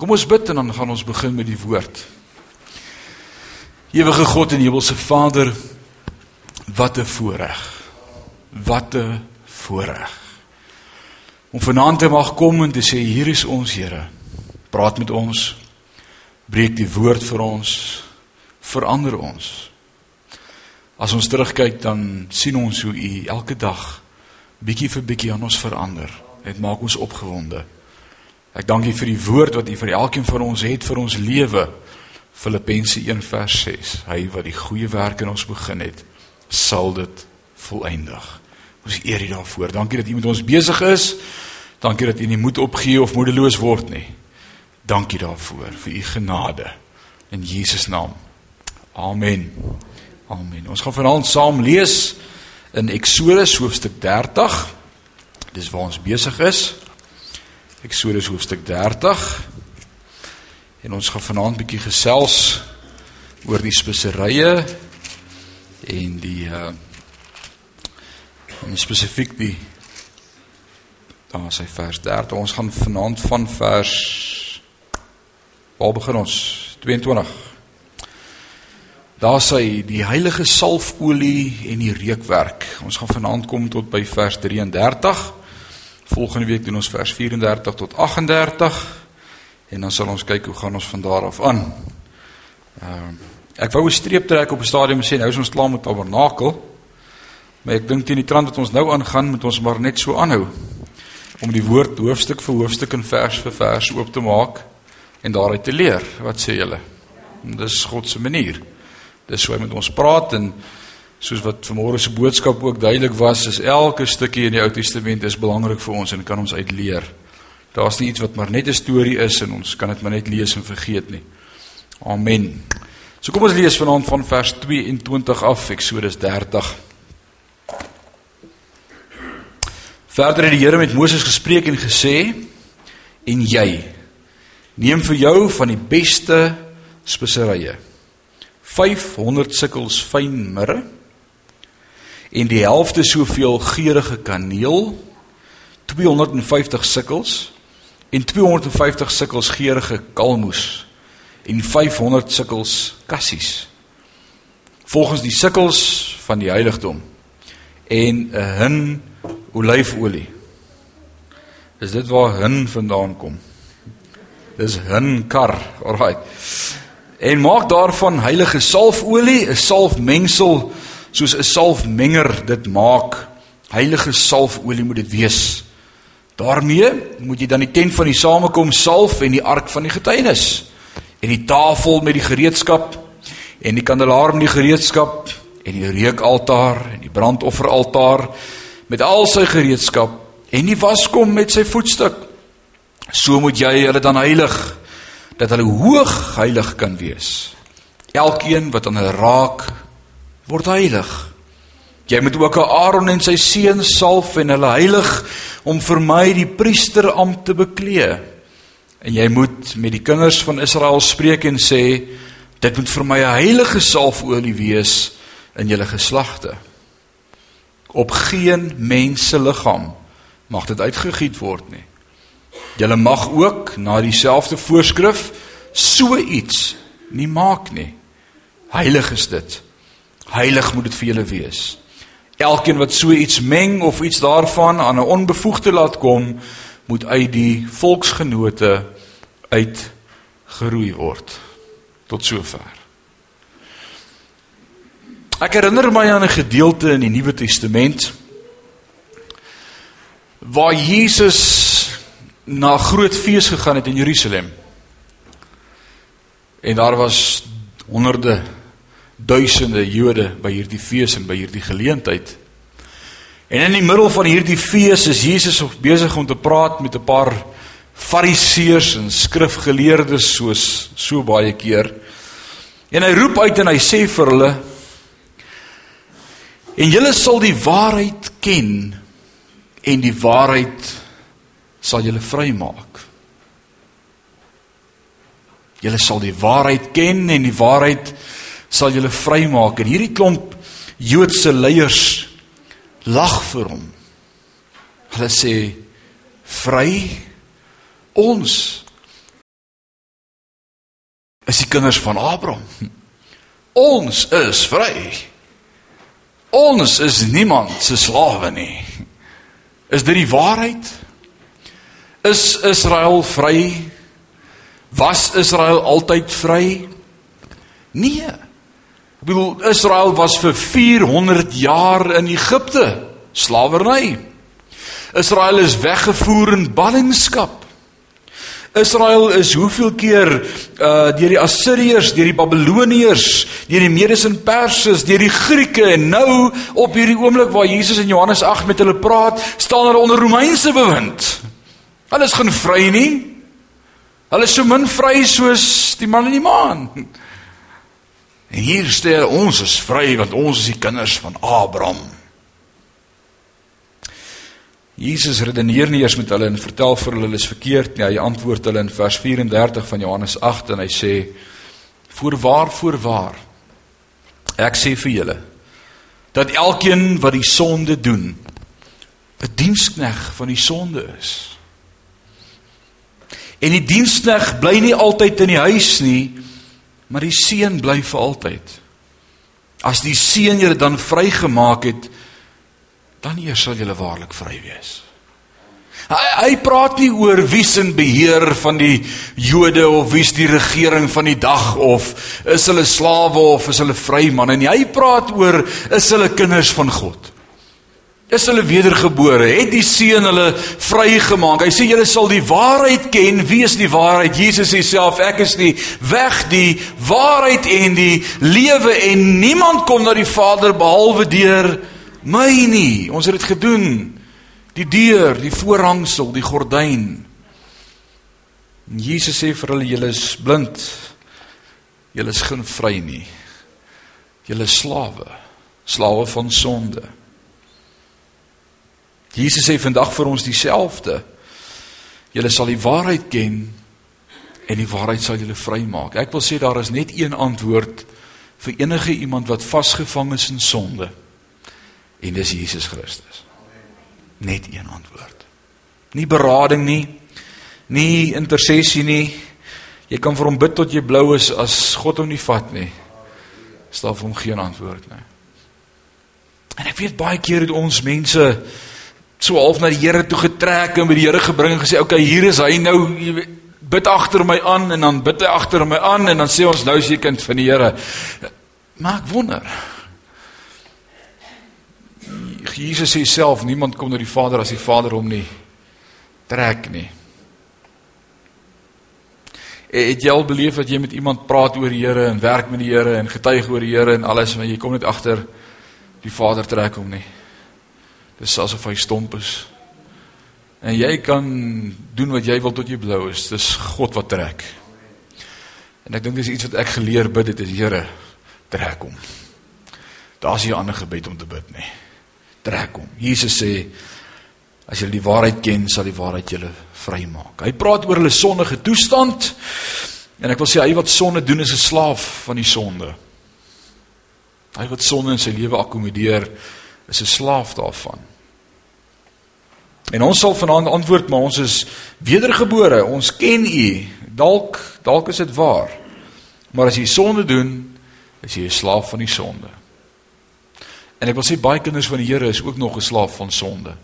Kom ons bid en dan gaan ons begin met die woord. Ewige God en Hemelse Vader, wat 'n voorreg. Wat 'n voorreg. Om vanaand te mag kom en te sê hier is ons Here. Praat met ons. Breek die woord vir ons. Verander ons. As ons terugkyk dan sien ons hoe U elke dag bietjie vir bietjie aan ons verander. Dit maak ons opgewonde. Ek dank U vir die woord wat U vir elkeen van ons het vir ons lewe. Filippense 1:6. Hy wat die goeie werk in ons begin het, sal dit volëindig. Ons eer U daarvoor. Dankie dat U met ons besig is. Dankie dat U nie moed opgee of moedeloos word nie. Dankie daarvoor vir U genade in Jesus naam. Amen. Amen. Ons gaan vanaand saam lees in Eksodus hoofstuk 30. Dis waar ons besig is. Eksodus hoofstuk 30. En ons gaan vanaand bietjie gesels oor die speserye en die uh en spesifiek die dan is hy vers 30. Ons gaan vanaand van vers waar begin ons? 22. Daar sê die heilige salfolie en die reukwerk. Ons gaan vanaand kom tot by vers 33. Volgende week doen ons vers 34 tot 38 en dan sal ons kyk hoe gaan ons van daar af aan. Ehm uh, ek wou 'n streep trek op 'n stadium en sê nou is ons klaar met tabernakel. Maar ek dink teen die trant wat ons nou aangaan, moet ons maar net so aanhou om die woord hoofstuk vir hoofstuk en vers vir vers oop te maak en daaruit te leer. Wat sê julle? Dis God se manier. Dis hoe hy met ons praat en soos wat vanmôre se boodskap ook duidelik was, is elke stukkie in die Ou Testament is belangrik vir ons en kan ons uitleer. Daar's nie iets wat maar net 'n storie is en ons kan dit maar net lees en vergeet nie. Amen. So kom ons lees vanaand van vers 22 af Eksodus 30. Verder het die Here met Moses gespreek en gesê: "En jy neem vir jou van die beste speserye 500 sikkels fyn mirre en die helfte soveel geurende kaneel 250 sikkels en 250 sikkels geurende kalmoes en 500 sikkels kassies volgens die sikkels van die heiligdom en 'n hin olyfolie is dit waar hin vandaan kom? Dis hin kar alraai en maak daarvan heilige salfolie 'n salfmengsel soos 'n salfmenger dit maak heilige salfolie moet dit wees Daarmee moet jy dan die tent van die samekoms salf en die ark van die getuienis en die tafel met die gereedskap en die kandelaar met die gereedskap en die reukaltaar en die brandofferaltaar met al sy gereedskap en die waskom met sy voetstuk. So moet jy hulle dan heilig dat hulle hoog heilig kan wees. Elkeen wat aan hulle raak word heilig. Jy moet ook Aaron en sy seuns salf en hulle heilig om vir my die priesterampt te beklee. En jy moet met die kinders van Israel spreek en sê dit moet vir my 'n heilige salfolie wees in julle geslagte. Op geen mens se liggaam mag dit uitgegiet word nie. Julle mag ook na dieselfde voorskrif so iets nie maak nie. Heilig is dit. Heilig moet dit vir julle wees. Elkeen wat so iets meng of iets daarvan aan 'n onbevoegde laat kom, moet uit die volksgenote uit geroei word. Tot sover. Ek herinner my aan 'n gedeelte in die Nuwe Testament waar Jesus na groot fees gegaan het in Jerusalem. En daar was honderde duisende Jode by hierdie fees en by hierdie geleentheid. En in die middel van hierdie fees is Jesus besig om te praat met 'n paar fariseërs en skrifgeleerdes soos so baie keer. En hy roep uit en hy sê vir hulle: "En julle sal die waarheid ken en die waarheid sal julle vrymaak." Julle sal die waarheid ken en die waarheid sal julle vrymaak en hierdie klomp Joodse leiers lag vir hom. Hulle sê vry ons is die kinders van Abraham. Ons is vry. Ons is niemand se slawe nie. Is dit die waarheid? Is Israel vry? Was Israel altyd vry? Nee. Ek bedoel Israel was vir 400 jaar in Egipte slawerny. Israel is weggevoer in ballingskap. Israel is hoeveel keer uh deur die Assiriërs, deur die Babiloniërs, deur die Medes en Perse, deur die Grieke en nou op hierdie oomblik waar Jesus in Johannes 8 met hulle praat, staan hulle onder Romeinse bewind. Hulle is geen vry nie. Hulle is so min vry soos die man in die maan. En hier stel ons is vry want ons is die kinders van Abraham. Jesus redeneer nie eers met hulle en vertel vir hulle hulle is verkeerd nie. Hy antwoord hulle in vers 34 van Johannes 8 en hy sê: "Voorwaar, voorwaar. Ek sê vir julle dat elkeen wat die sonde doen, 'n dienskneg van die sonde is." En die dienskneg bly nie altyd in die huis nie, maar die seun bly vir altyd. As die seun julle dan vrygemaak het, dan eers sal jy waarlik vry wees. Hy hy praat nie oor wie's in beheer van die Jode of wie's die regering van die dag of is hulle slawe of is hulle vrymanne nie. Hy praat oor is hulle kinders van God. Is hulle wedergebore? Het die Seun hulle vrygemaak? Hy sê julle sal die waarheid ken. Wie is die waarheid? Jesus sê self, ek is die weg, die waarheid en die lewe en niemand kom na die Vader behalwe deur My nie. Ons het dit gedoen. Die deur, die voorhangsel, die gordyn. En Jesus sê vir hulle julle is blind. Julle is geen vry nie. Julle slawe. Slawe van sonde. Jesus sê vandag vir ons dieselfde. Julle sal die waarheid ken en die waarheid sal julle vrymaak. Ek wil sê daar is net een antwoord vir enige iemand wat vasgevang is in sonde. En dis Jesus Christus. Net een antwoord. Nie berading nie. Nie intersessie nie. Jy kan vir hom bid tot jy blou is as God hom nie vat nie. Staan vir hom geen antwoord nie. En ek weet baie keer het ons mense so half na die Here toe getrek en by die Here gebring en gesê, "Oké, okay, hier is hy nou, bid agter my aan en dan bid hy agter my aan en dan sê ons nou is jy kind van die Here." Maar ek wonder, Jesus sê self niemand kom na die Vader as die Vader hom nie trek nie. Het jy al beleef dat jy met iemand praat oor die Here en werk met die Here en getuig oor die Here en alles maar jy kom net agter die Vader trek hom nie. Dis asof hy stomp is. En jy kan doen wat jy wil tot jy blou is. Dis God wat trek. En ek dink dis iets wat ek geleer bid het is Here trek hom. Daar's nie 'n ander gebed om te bid nie trek hom. Jesus sê as julle die waarheid ken, sal die waarheid julle vrymaak. Hy praat oor hulle sondige toestand en ek wil sê hy wat sonde doen is 'n slaaf van die sonde. Hy wat sonde in sy lewe akkommodeer is 'n slaaf daarvan. En ons sal vanaand antwoord maar ons is wedergebore, ons ken U. Dalk dalk is dit waar. Maar as jy sonde doen, is jy 'n slaaf van die sonde. En ek wil sê baie kinders van die Here is ook nog geslaaf van sonde.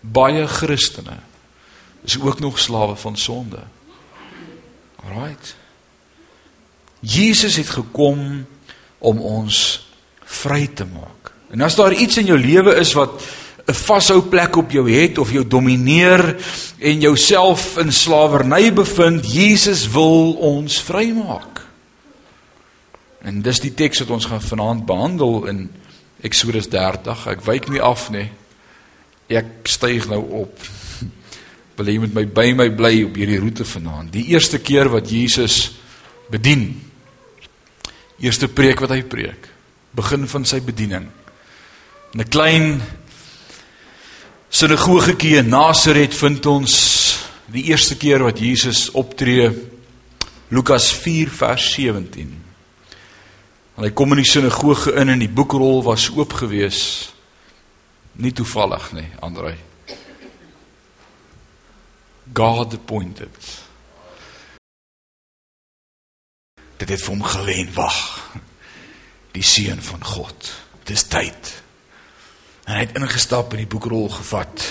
Baie Christene is ook nog slawe van sonde. Alraight. Jesus het gekom om ons vry te maak. En as daar iets in jou lewe is wat 'n vashou plek op jou het of jou domineer en jouself in slawerny bevind, Jesus wil ons vrymaak. En dis die teks wat ons gaan vanaand behandel in Eksodus 30. Ek wyk nie af nie. Ek styg nou op. Wil jy met my by my bly op hierdie roete vanaand? Die eerste keer wat Jesus bedien. Eerste preek wat hy preek. Begin van sy bediening. In 'n klein sinagogetjie in Nasaret vind ons die eerste keer wat Jesus optree. Lukas 4 vers 17. En hy kom in die sinagoge in en die boekrol was oop gewees. Nie toevallig nie, Andrei. God appointed. Dit het vir hom gewen wag. Die seun van God. Dis tyd. En hy het ingestap in die boekrol gevat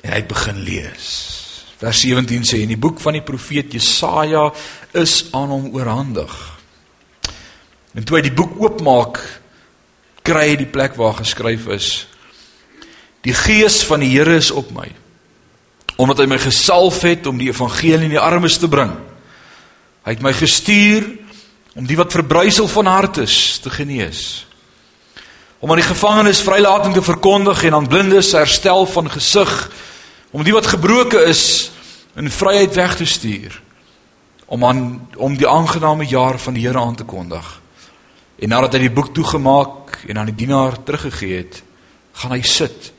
en hy het begin lees. Vers 17 sê in die boek van die profeet Jesaja is aan hom oorhandig. En toe hy die boek oopmaak, kry hy die plek waar geskryf is: Die gees van die Here is op my, omdat hy my gesalf het om die evangelie in die armes te bring. Hy het my gestuur om die wat verbrysel van hart is te genees. Om aan die gevangenes vrylating te verkondig en aan blindes herstel van gesig, om die wat gebroken is in vryheid weg te stuur. Om aan om die aangename jaar van die Here aan te kondig. En nadat hy die boek toegemaak en aan die dienaar teruggegee het, gaan hy sit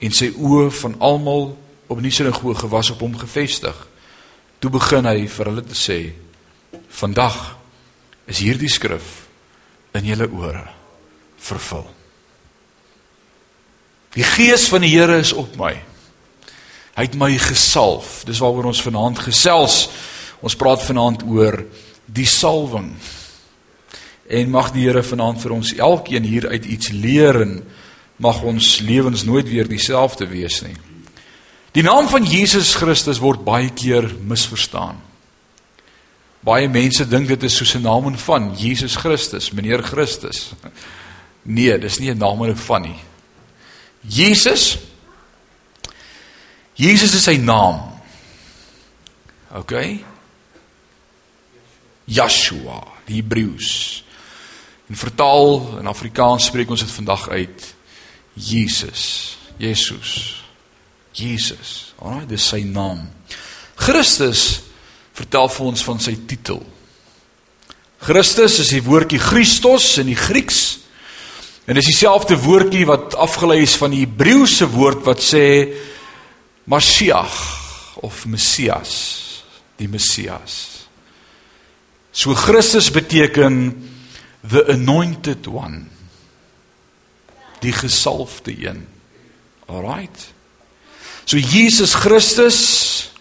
en sy oë van almal op die sinagoge was op hom gefestig. Toe begin hy vir hulle te sê: "Vandag is hierdie skrif in julle ore vervul." Die gees van die Here is op my. Hy het my gesalf. Dis waaroor ons vanaand gesels. Ons praat vanaand oor die salwing. En mag die Here vanaand vir ons elkeen hier uit iets leer en mag ons lewens nooit weer dieselfde wees nie. Die naam van Jesus Christus word baie keer misverstaan. Baie mense dink dit is soos 'n naam van Jesus Christus, meneer Christus. Nee, dis nie 'n naam van nie. Jesus Jesus is sy naam. OK? Yeshua, die Hebreëus. In vertaal in Afrikaans spreek ons dit vandag uit Jesus. Jesus. Jesus. Alraai, dis sy naam. Christus vertel vir ons van sy titel. Christus is die woordjie Christos in die Grieks. En dis dieselfde woordjie wat afgelei is van die Hebreëse woord wat sê Mashiach of Messias, die Messias. So Christus beteken the anointed one. Die gesalfde een. Alraight. So Jesus Christus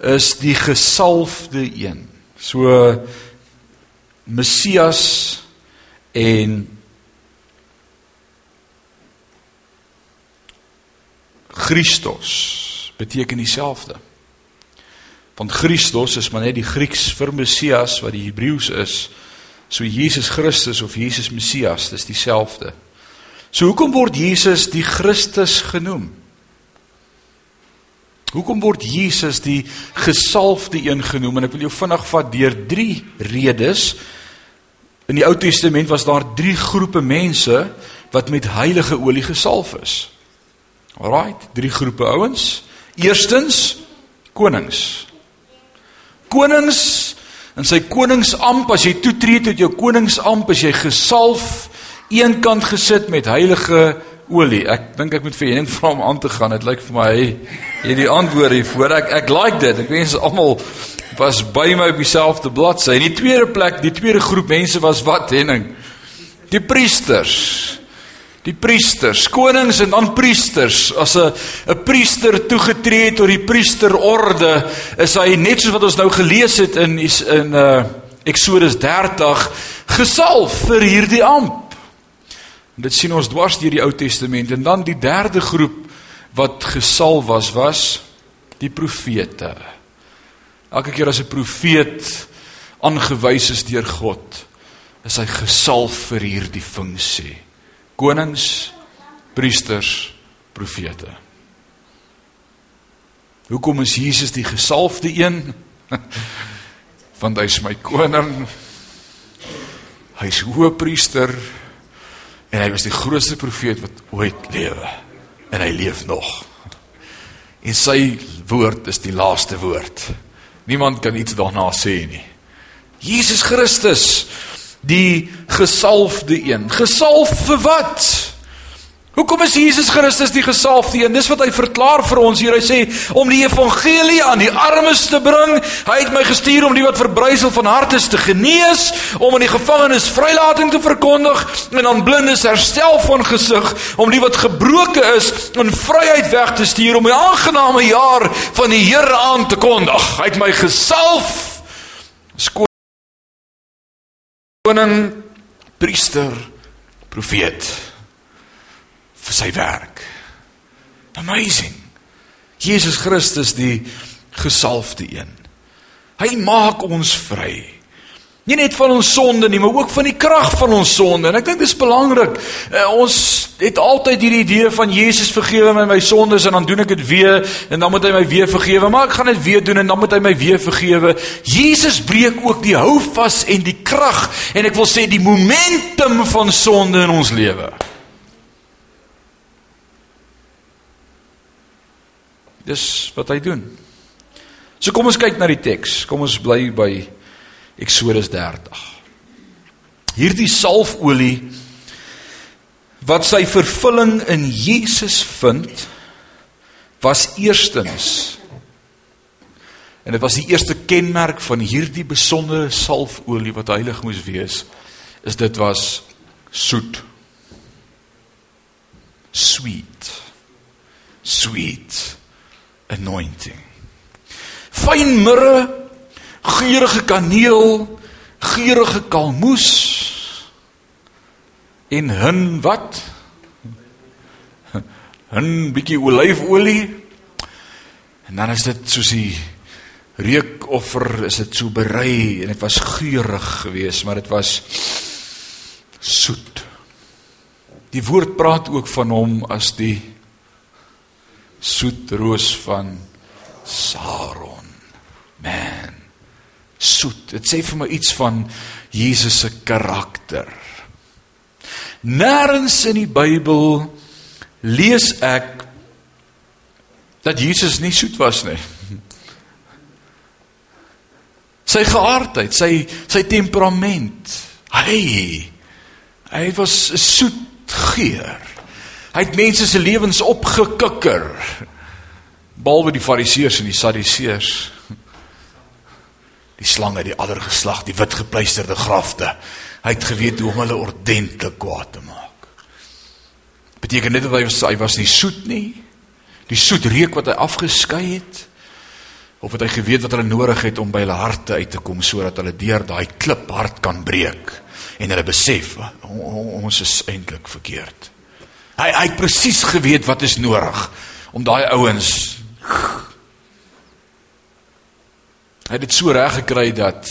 is die gesalfde een. So Messias en Christus beteken dieselfde. Want Christus is maar net die Grieks vir Messias wat die Hebreëus is. So Jesus Christus of Jesus Messias, dis dieselfde. So hoekom word Jesus die Christus genoem? Hoekom word Jesus die gesalfde een genoem? En ek wil jou vinnig vat deur 3 redes. In die Ou Testament was daar 3 groepe mense wat met heilige olie gesalf is. Alraight, 3 groepe ouens. Eerstens konings. Konings in sy koningsamp as jy toetree tot jou koningsamp as jy gesalf eenkant gesit met heilige olie. Ek dink ek moet vir Henning vra om aan te gaan. Dit lyk vir my hy het die antwoord hiervoor. Ek ek like dit. Ek wens almal was by my op dieselfde bladsy. In die tweede plek, die tweede groep mense was wat Henning? Die priesters. Die priesters, konings en dan priesters. As 'n 'n priester toegetree het tot die priesterorde, is hy net soos wat ons nou gelees het in in uh Eksodus 30 gesalf vir hierdie amp. En dit sien ons dwars deur die Ou Testament en dan die derde groep wat gesalf was was die profete. Elke keer as 'n profeet aangewys is deur God, is hy gesalf vir hierdie funksie. Konings, priesters, profete. Hoekom is Jesus die gesalfde een? Want hy's my koning. Hy's hoëpriester En hy was die grootste profeet wat ooit lewe. En hy leef nog. En sy woord is die laaste woord. Niemand kan iets daarna sê nie. Jesus Christus, die gesalfde een. Gesalf vir wat? Hoekom is Jesus Christus die gesalfde een? Dis wat hy verklaar vir ons hier. Hy sê om die evangelie aan die armes te bring. Hy het my gestuur om die wat verbrysel van hart is te genees, om aan die gevangenes vrylating te verkondig en aan blindes herstel van gesig, om die wat gebroken is in vryheid weg te stuur om die aangename jaar van die Here aan te kondig. Hy het my gesalf koning, priester, profeet vir sy werk. Amazing. Jesus Christus die gesalfde een. Hy maak ons vry. Nie net van ons sonde nie, maar ook van die krag van ons sonde. En ek dink dit is belangrik. Uh, ons het altyd hierdie idee van Jesus vergewe my my sondes en dan doen ek dit weer en dan moet hy my weer vergewe, maar ek gaan dit weer doen en dan moet hy my weer vergewe. Jesus breek ook die houvas en die krag en ek wil sê die momentum van sonde in ons lewe. Dis wat hy doen. So kom ons kyk na die teks. Kom ons bly by Eksodus 30. Hierdie salfolie wat sy vervulling in Jesus vind was eerstens en dit was die eerste kenmerk van hierdie besondere salfolie wat heilig moes wees is dit was soet. Sweet. Sweet anointing. Fyn mirre geurende kaneel, geurende kalmoes en hin wat? Hin bietjie olyfolie. En dan is dit soos die reukoffer, is dit so berei en dit was geurig geweest, maar dit was soet. Die woord praat ook van hom as die soet roos van Saron. Soet. Dit sê vir my iets van Jesus se karakter. Nêrens in die Bybel lees ek dat Jesus nie soet was nie. Sy geaardheid, sy sy temperament. Hy hy was 'n soet geur. Hy het mense se lewens opgekikker. Behalwe die Fariseërs en die Sadduseërs die slange, die ander geslag, die wit gepleisterde grafte. Hy het geweet hoe om hulle ordentlik kwaad te maak. Beteken dit dat hy was hy was nie soet nie. Die soet reuk wat hy afgeskei het of het hy geweet wat hulle nodig het om by hulle harte uit te kom sodat hulle deur daai klip hart kan breek en hulle besef ons is eintlik verkeerd. Hy hy het presies geweet wat is nodig om daai ouens Hy het dit so reg gekry dat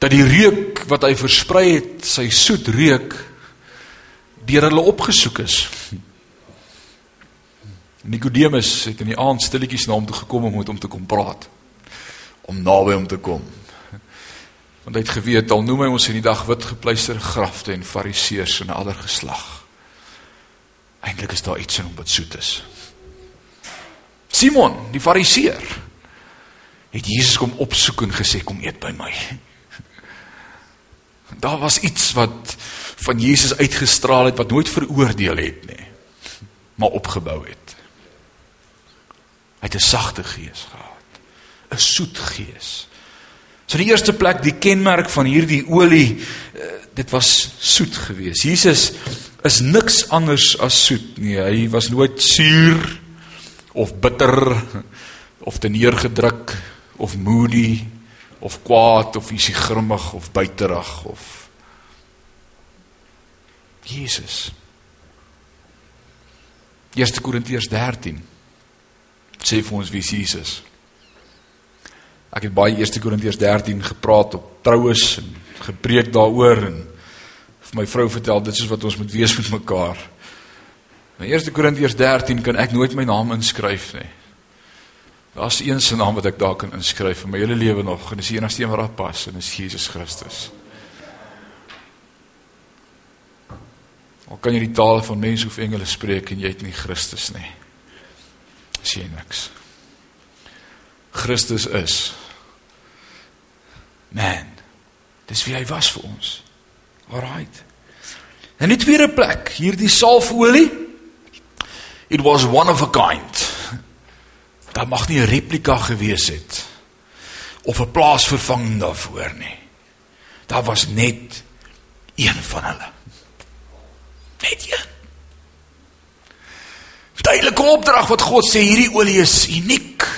dat die reuk wat hy versprei het, sy soet reuk deur hulle opgesoek is. Nikodemus het in die aand stilletjies na hom toe gekom om met hom te kom praat. Om naby hom te kom. Want hy het geweet al noem hy ons in die dag wit gepleisterde grafte en fariseërs en ander geslag. Eintlik is daar iets in hom wat soet is. Simon, die fariseer het Jesus kom opsoek en gesê kom eet by my. Daar was iets wat van Jesus uitgestraal het wat nooit veroordeel het nie, maar opgebou het. Hy het 'n sagte gees gehad, 'n soet gees. So die eerste plek, die kenmerk van hierdie olie, eh, dit was soet geweest. Jesus is niks anders as soet nie. Hy was nooit suur of bitter of te neergedruk of moody of kwaad of is hy grimmig of buiterig of Jesus 1 Korintiërs 13 sê vir ons wie Jesus Ek het baie 1 Korintiërs 13 gepraat op troues en gepreek daaroor en vir my vrou vertel dit is wat ons moet wees met mekaar. In 1 Korintiërs 13 kan ek nooit my naam inskryf nie. Daar's een se naam wat ek daar kan inskryf vir my hele lewe nog en dis die enigste een wat daar pas en dis Jesus Christus. Al kan jy die tale van mense of engele spreek en jy het nie Christus nie. Is jy niks. Christus is man. Dis wie hy was vir ons. Alraight. En die tweede plek, hierdie salfolie. It was one of a kind. Daar mag nie 'n replika gewees het of 'n plaasvervanging daarvoor nie. Daar was net een van hulle. Net een. Tydelike opdrag wat God sê hierdie olie is uniek.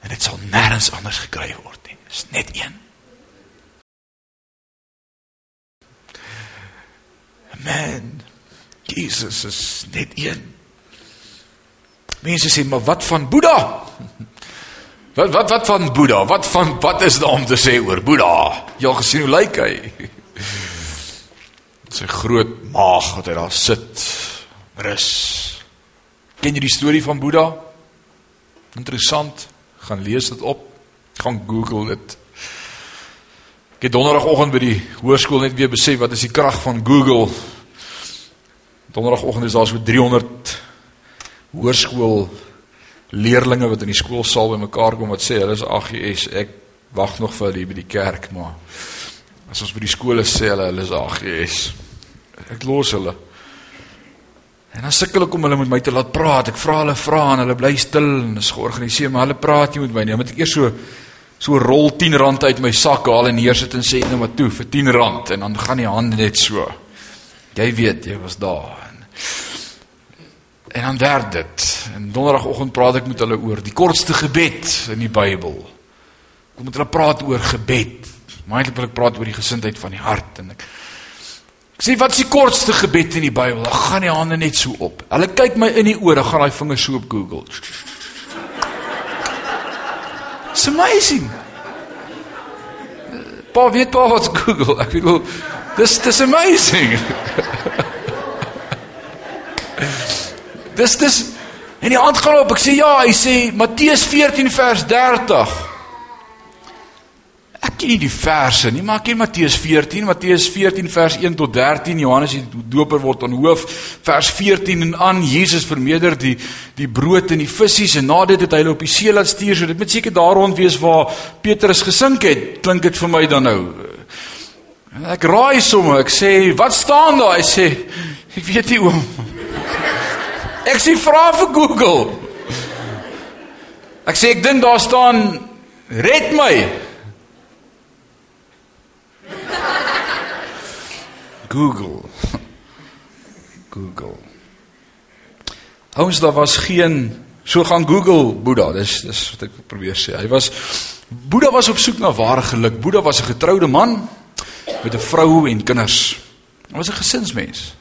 En dit sal nêrens anders gekry word nie. Dis net een. Man, Jesus is net een. Mense sê, maar wat van Boeddha? Wat wat wat van Boeddha? Wat van wat is daar om te sê oor Boeddha? Jy al gesien hoe lyk hy? Sy groot maag wat hy daar sit. Rus. Ken jy die storie van Boeddha? Interessant. Gaan lees dit op. Gaan Google dit. Ek het donderdagoggend by die hoërskool net weer besef wat is die krag van Google. Donderdagoggend is daar so 300 hoërskool leerlinge wat in die skoolsaal bymekaar kom wat sê hulle is AGS. Ek wag nog vir hulle by die kerk, maar as ons by die skole sê hulle hulle is AGS. Ek los hulle. En dan sukkel ek om hulle met my te laat praat. Ek vra hulle vra en hulle bly stil en is georganiseer, maar hulle praat nie met my nie. Moet ek eers so so rol 10 rand uit my sak haal en neersit en sê net maar toe vir 10 rand en dan gaan die hande net so. Jy weet, jy was daar. En dan werd dit. En donderdagoggend praat ek met hulle oor die kortste gebed in die Bybel. Ek moet hulle praat oor gebed. Maar eintlik wil ek praat oor die gesindheid van die hart en ek Ek sê wat is die kortste gebed in die Bybel? Dan gaan die hande net so op. Hulle kyk my in die oë, dan gaan daai vingers so op Google. It's amazing. Pa weet pa wat Google. Ek bedoel dis dis amazing. Dis dis en die hand gaan op. Ek sê ja, hy sê Matteus 14 vers 30. Ek ken nie die verse nie, maar ek ken Matteus 14, Matteus 14 vers 1 tot 13. Johannes die doper word aan hoof vers 14 en aan Jesus vermeerder die die brood en die visse en na dit het hy hulle op die see laat stuur. So dit moet seker daar rond wees waar Petrus gesink het. Klink dit vir my dan nou. Ek raai sommer. Ek sê, "Wat staan daar?" Hy sê, "Ek weet nie oom." Ek sê vra vir Google. Ek sê ek dink daar staan red my. Google. Google. Ouens daar was geen so gaan Google Boeddha. Dis dis wat ek probeer sê. Hy was Boeddha was op soek na ware geluk. Boeddha was 'n getroude man met 'n vrou en kinders. Hy was 'n gesinsmens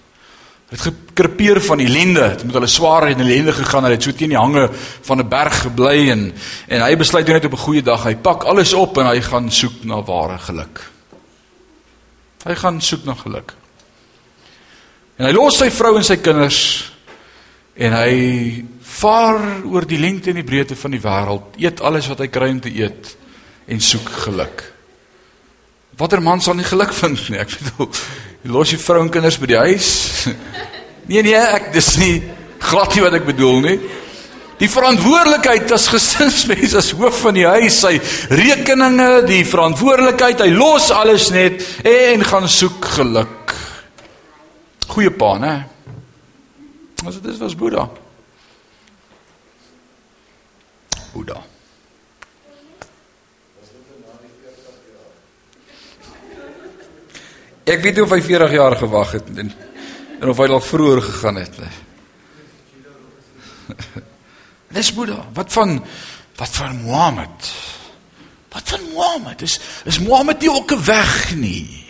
het gekrepeer van ellende, het met hulle swaar en ellende gegaan, hy het so teen die hange van 'n berg gebly en en hy besluit net op 'n goeie dag, hy pak alles op en hy gaan soek na ware geluk. Hy gaan soek na geluk. En hy los sy vrou en sy kinders en hy vaar oor die lengte en die breedte van die wêreld, eet alles wat hy kry om te eet en soek geluk. Watter man sal nie geluk vind nie? Ek bedoel, los jou vrou en kinders by die huis. Nee nee, ek dis nie glad nie wat ek bedoel nie. Die verantwoordelikheid as gesinsmens as hoof van die huis, sy rekeninge, die verantwoordelikheid, hy los alles net en gaan soek geluk. Goeie pa, né? Is dit was Boeddha? Boeddha. Ek weet nie of hy 40 jaar gewag het en en of hy al vroeër gegaan het nie. Dis Boeddha. Wat van wat van Mohammed? Wat van Mohammed? Is is Mohammed nie ook 'n weg nie?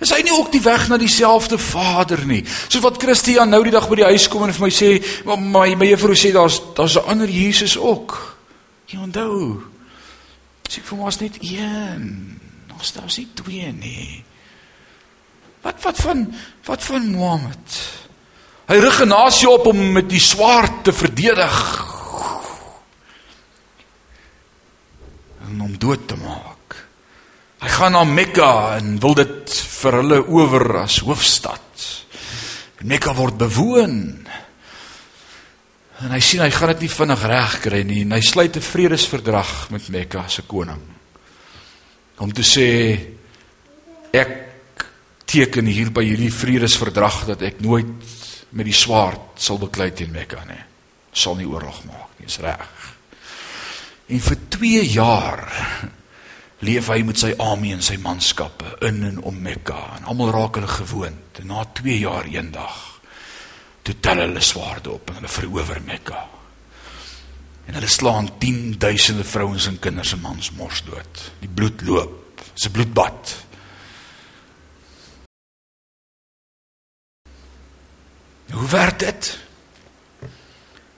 Is hy nie ook die weg na dieselfde Vader nie? Soos wat Christian nou die dag by die huis kom en vir my sê, "Maar my my juffrou sê daar's daar's 'n ander Jesus ook." Jy onthou. Sê vir my was net een. Ons daar's nie twee nie. Wat wat van wat van Mohammed? Hy rig genasie op om met die swaard te verdedig. En om dood te maak. Hy gaan na Mekka en wil dit vir hulle oor as hoofstad. Mekka word bewoon. En hy sien hy gaan dit nie vinnig reg kry nie en hy sluit 'n vredesverdrag met Mekka se koning. Om te sê ek teken hier by hierdie vredesverdrag dat ek nooit met die swaard sal beklei teen Mekka nie. Sal nie oorlog maak nie, is reg. En vir 2 jaar leef hy met sy army en sy manskappe in en om Mekka en almal raak hulle gewoond. En na 2 jaar eendag toe tel hulle swaarde op en hulle verower Mekka. En hulle slaan 10 duisende vrouens en kinders en mans mors dood. Die bloed loop. Dis 'n bloedbad. Hoe werk dit?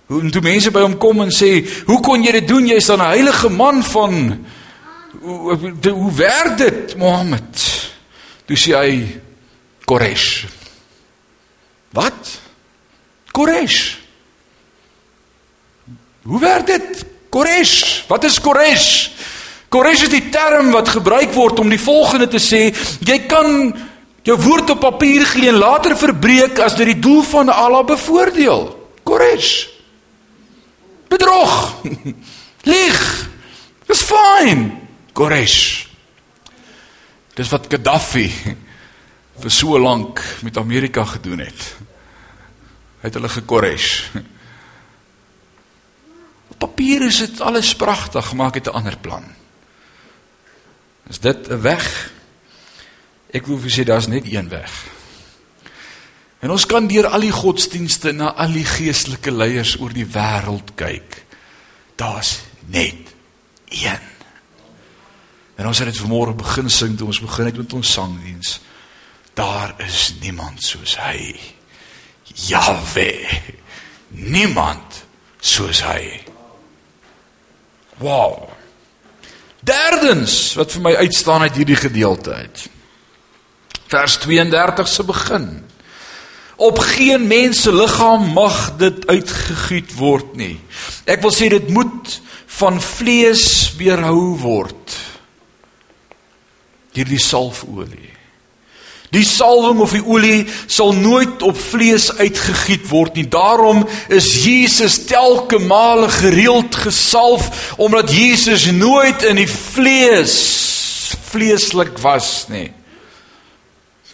Hoe en toe mense by hom kom en sê, "Hoe kon jy dit doen? Jy's dan 'n heilige man van hoe hoe, hoe werk dit, Mohammed?" Toe sê hy, "Koresh." Wat? Koresh. Hoe werk dit? Koresh. Wat is Koresh? Koresh is die term wat gebruik word om die volgende te sê: jy kan jou woord op papier gee en later verbreek as dit die doel van Allah bevoordeel. Koresh. Bedrog. Lieg. Dis fyn. Koresh. Dis wat Gaddafi vir so lank met Amerika gedoen het. Hy het hulle gekoresh. Op papier is dit alles pragtig, maar ek het 'n ander plan. Is dit 'n weg? Ek wil vir sê daar's net een weg. En ons kan deur al die godsdienste na al die geestelike leiers oor die wêreld kyk. Daar's net een. En ons het dit vanmôre begin sing toe ons begin het met ons sangdiens. Daar is niemand soos hy. Jahwe. Niemand soos hy. Wow. Derdens wat vir my uitstaan uit hierdie gedeelte uit. Vers 32 se begin. Op geen mens se liggaam mag dit uitgegiet word nie. Ek wil sê dit moet van vlees weerhou word. Hierdie salfolie. Die salwing of die olie sal nooit op vlees uitgegiet word nie. Daarom is Jesus telke male gereeld gesalf omdat Jesus nooit in die vlees vleeslik was nie.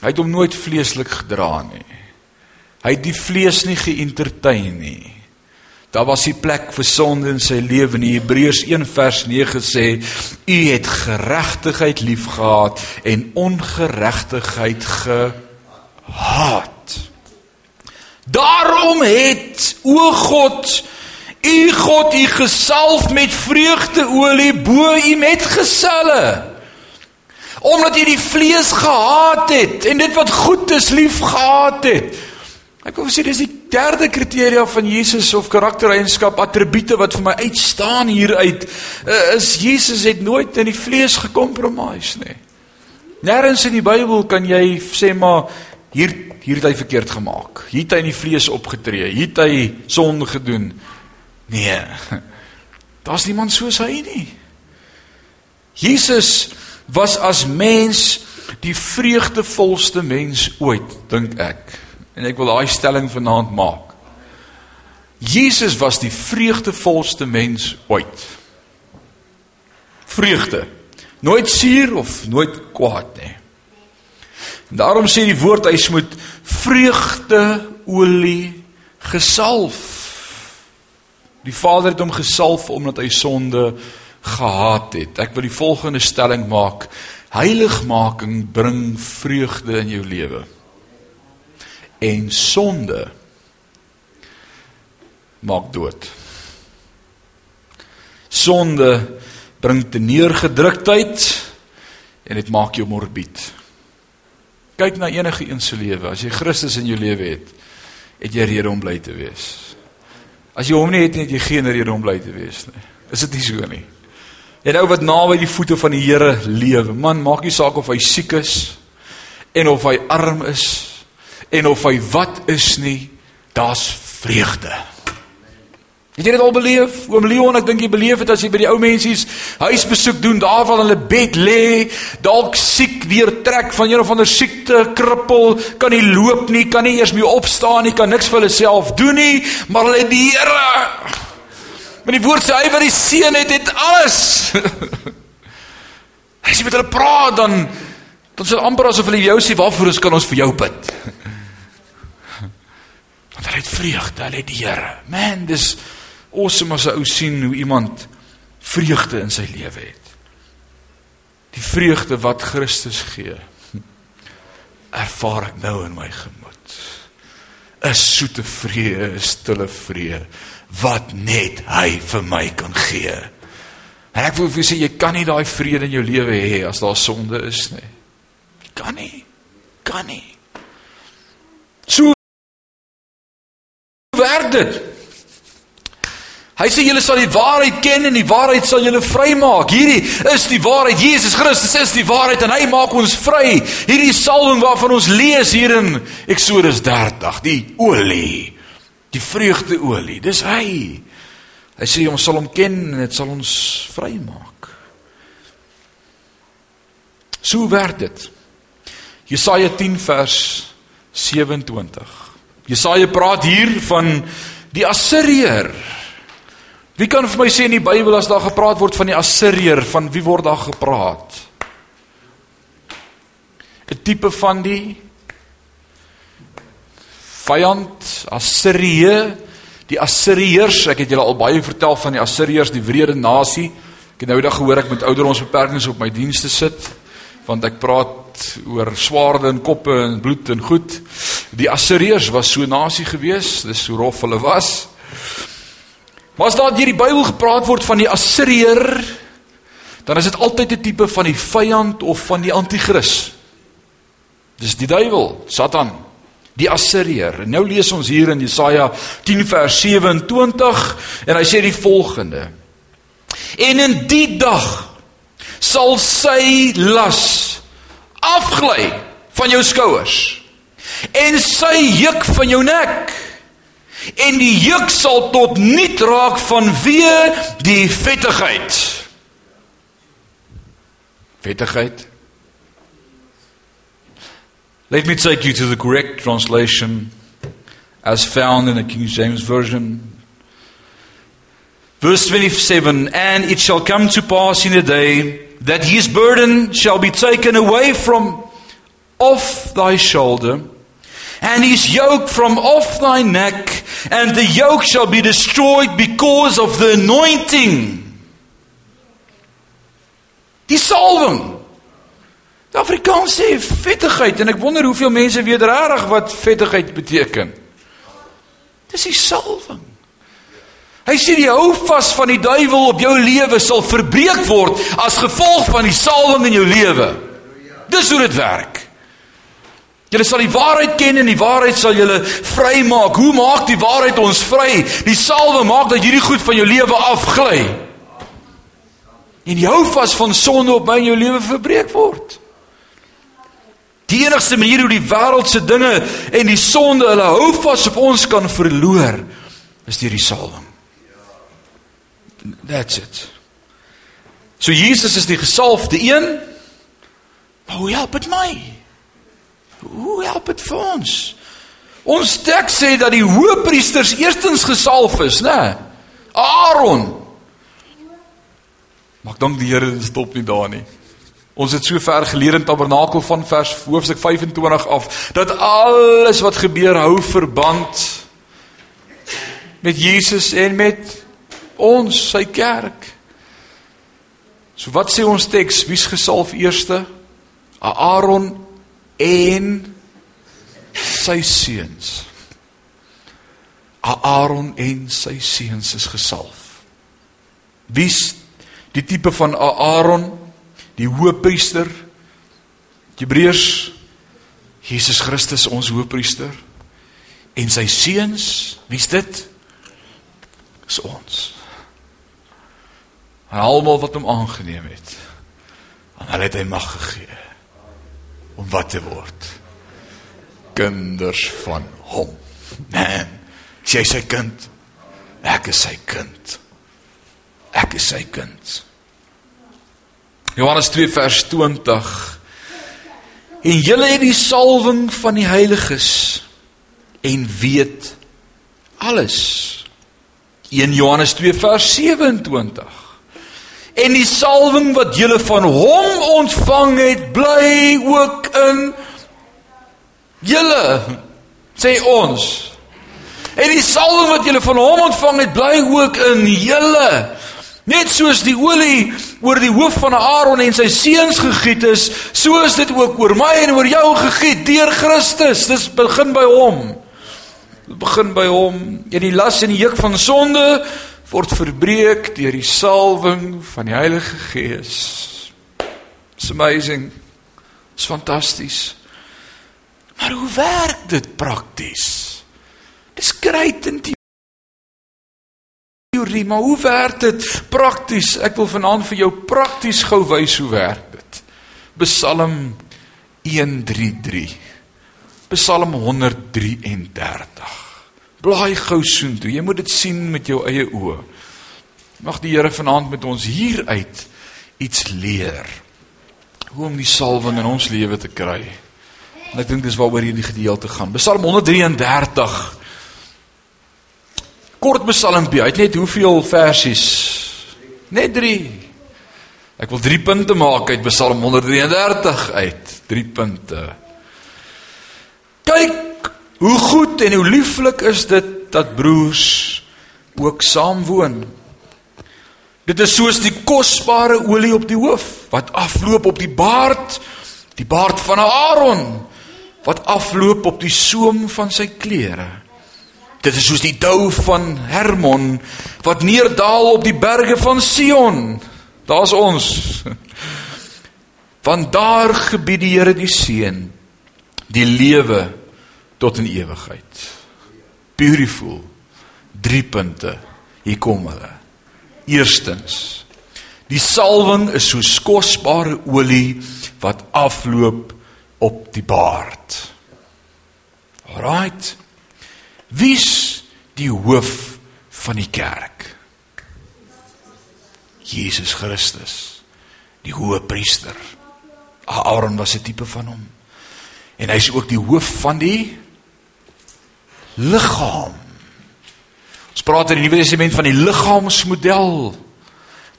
Hy het hom nooit vleeslik gedra nie. Hy het die vlees nie geëntertain nie. Daar was die plek vir sonde in sy lewe. In Hebreërs 1 vers 9 sê: "U het geregtigheid liefgehad en ongeregtigheid gehaat." Daarom het o God U God u gesalf met vreugdeolie bo u metgeselle. Omdat u die vlees gehaat het en dit wat goed is lief gehad het. Ek wil sê dis die derde kriteria van Jesus of karaktereienskap attribute wat vir my uitstaan hieruit uh, is Jesus het nooit in die vlees gekompromis nie. Nêrens in die Bybel kan jy sê maar hier hier het hy verkeerd gemaak. Hier het hy in die vlees opgetree. Hier het hy sonde gedoen. Nee. Daar's niemand soos hy nie. Jesus was as mens die vreugdevolste mens ooit, dink ek. En ek wil daai stelling vanaand maak. Jesus was die vreugdevolste mens ooit. Vreugde. Nooit suur of nooit kwaad nie. Daarom sê die woord hy moet vreugdeolie gesalf. Die Vader het hom gesalf omdat hy sonde gehaat het. Ek wil die volgende stelling maak: Heiligmaking bring vreugde in jou lewe en sonde maak dood. Sonde bring te neergedruktheid en dit maak jou morbied. Kyk na enige een se lewe. As jy Christus in jou lewe het, het jy rede om bly te wees. As jy hom nie het nie, het jy geen rede om bly te wees nie. Is dit nie so nie? En ou wat naby die voete van die Here lewe, man, maak nie saak of hy siek is en of hy arm is en of hy wat is nie, daar's vreugde. Het jy dit al beleef? Oom Leon, ek dink jy beleef dit as jy by die ou mensies huisbesoek doen, daar waar hulle bed lê, dalk siek deur trek van een of ander siekte, krippel, kan nie loop nie, kan nie eers meer opstaan nie, kan niks vir hulle self doen nie, maar hulle het die Here. Maar die woord sê hy wat die seën het, het alles. As jy met hulle praat dan dan sê amper asof hulle jou sê waarvoor ons kan ons vir jou bid. Want hulle het vreugde, hulle het die Here. Man, dis awesome as 'n ou sien hoe iemand vreugde in sy lewe het. Die vreugde wat Christus gee, ervaar ek nou in my gemoed. 'n Soete vrede, 'n stille vrede wat net hy vir my kan gee. En ek wil vir sê jy kan nie daai vrede in jou lewe hê as daar sonde is nie. Kan nie. Kan nie. So dit? Hy sê julle sal die waarheid ken en die waarheid sal julle vrymaak. Hierdie is die waarheid. Jesus Christus is die waarheid en hy maak ons vry. Hierdie salwing waarvan ons lees hier in Eksodus 30, die olie, die vreugdeolie. Dis hy. Hy sê ons sal hom ken en dit sal ons vrymaak. So werk dit. Jesaja 10 vers 27. Jesaja praat hier van die Assiriër. Wie kan vir my sê in die Bybel as daar gepraat word van die Assiriër, van wie word daar gepraat? 'n Tipe van die vyand Assirië, die Assiriërs. Ek het julle al baie vertel van die Assiriërs, die wrede nasie. Ek het nou eendag gehoor ek moet ouderdomsbeperkings op my dienste sit want ek praat oor swaarde en koppe en bloed en goed. Die Assiriërs was so nasie gewees, dis hoe rof hulle was. Maar as daar deur die Bybel gepraat word van die Assiriër, dan is dit altyd 'n tipe van die vyand of van die anti-kris. Dis die duiwel, Satan, die Assiriër. En nou lees ons hier in Jesaja 10 vers 27 en hy sê die volgende: En in die dag sal sy las afgly van jou skouers en sy juk van jou nek en die juk sal tot niet raak van wie die vettigheid. Vettigheid. Let me take you to the correct translation as found in the King James Version. Verse 27 And it shall come to pass in a day that his burden shall be taken away from off thy shoulder and his yoke from off thy neck, and the yoke shall be destroyed because of the anointing. Die salwing. Die Afrikaans sê vettigheid en ek wonder hoeveel mense weet regtig wat vettigheid beteken. Dis die salwing. Hy sê die hou vas van die duiwel op jou lewe sal verbreek word as gevolg van die salwing in jou lewe. Dis hoe dit werk. Julle sal die waarheid ken en die waarheid sal julle vrymaak. Hoe maak die waarheid ons vry? Die salwe maak dat hierdie goed van jou lewe afgly. En die houvas van sonde op my en jou lewe verbreek word. Die enigste manier hoe die wêreldse dinge en die sonde hulle houvas op ons kan verloor is deur die salwing. That's it. So Jesus is die gesalfde een. Maar hoe help dit my? Hoe help dit vir ons? Ons teks sê dat die hoëpriesters eerstens gesalf is, né? Aaron. Maar dank die Here stop nie daar nie. Ons het so ver geleer in Tabernakel van vers hoofstuk 25 af dat alles wat gebeur hou verband met Jesus en met ons sy kerk. So wat sê ons teks? Wie's gesalf eerste? Aaron en sy seuns. Aaron en sy seuns is gesalf. Wie's die tipe van Aaron? Die hoëpriester. Hebreërs Jesus Christus ons hoëpriester en sy seuns, wie's dit? Is ons. Almal wat hom aangeneem het. En hulle het hy mag gegee om wat te word kinders van hom man jy is sy kind ek is sy kind ek is sy kind Johannes 2 vers 20 en julle het die salwing van die heiliges en weet alles 1 Johannes 2 vers 27 En die salwing wat julle van hom ontvang het, bly ook in julle, sê ons. En die salwing wat julle van hom ontvang het, bly ook in julle. Net soos die olie oor die hoof van Aaron en sy seuns gegiet is, so is dit ook oor my en oor jou gegiet deur Christus. Dis begin by hom. Dit begin by hom. En die las en die juk van sonde word verbreek deur die salwing van die Heilige Gees. It's amazing. It's fantasties. Maar hoe werk dit prakties? Dis great en teorie, maar hoe werk dit prakties? Ek wil vanaand vir jou prakties gou wys hoe werk dit. Psalm 133. Psalm 133. Blaai gou soontoe. Jy moet dit sien met jou eie oë. Mag die Here vanaand met ons hieruit iets leer. Hoe om die salwing in ons lewe te kry. En ek dink dis waaroor hierdie gedeelte gaan. Psalm 133. Kort psalmpie. Hy het net hoeveel versies? Net 3. Ek wil 3 punte maak uit Psalm 133 uit. 3 punte. Kyk hoe goed en hoe lieflik is dit dat broers ook saam woon. Dit is soos die kosbare olie op die hoof wat afloop op die baard, die baard van Aaron wat afloop op die soem van sy klere. Dit is soos die dou van Hermon wat neerdal op die berge van Sion. Daar's ons. Want daar gebied die Here die seën, die lewe tot in ewigheid. Beautiful. 3 punte. Hier kom hulle. Eerstens, die salwing is soos kosbare olie wat afloop op die baard. Alraight. Wie's die hoof van die kerk? Jesus Christus, die hoëpriester. Aaron was 'n tipe van hom. En hy's ook die hoof van die liggaam. Ons praat in die Nuwe Testament van die liggaamsmodel.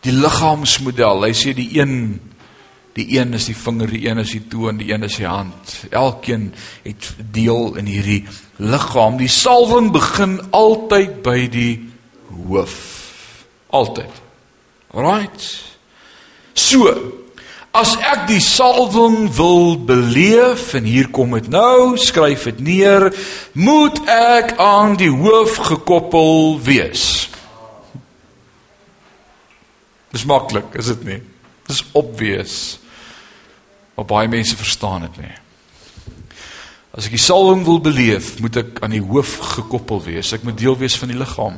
Die liggaamsmodel. Hy sê die een die een is die vinger, die een is die toon, die een is die hand. Elkeen het deel in hierdie liggaam. Die salwing begin altyd by die hoof. Altyd. Right. So, As ek die salwing wil beleef en hier kom dit nou, skryf dit neer, moet ek aan die hoof gekoppel wees. Dis maklik, is dit nie? Dis obvious. Maar baie mense verstaan dit nie. As ek die salwing wil beleef, moet ek aan die hoof gekoppel wees. Ek moet deel wees van die liggaam.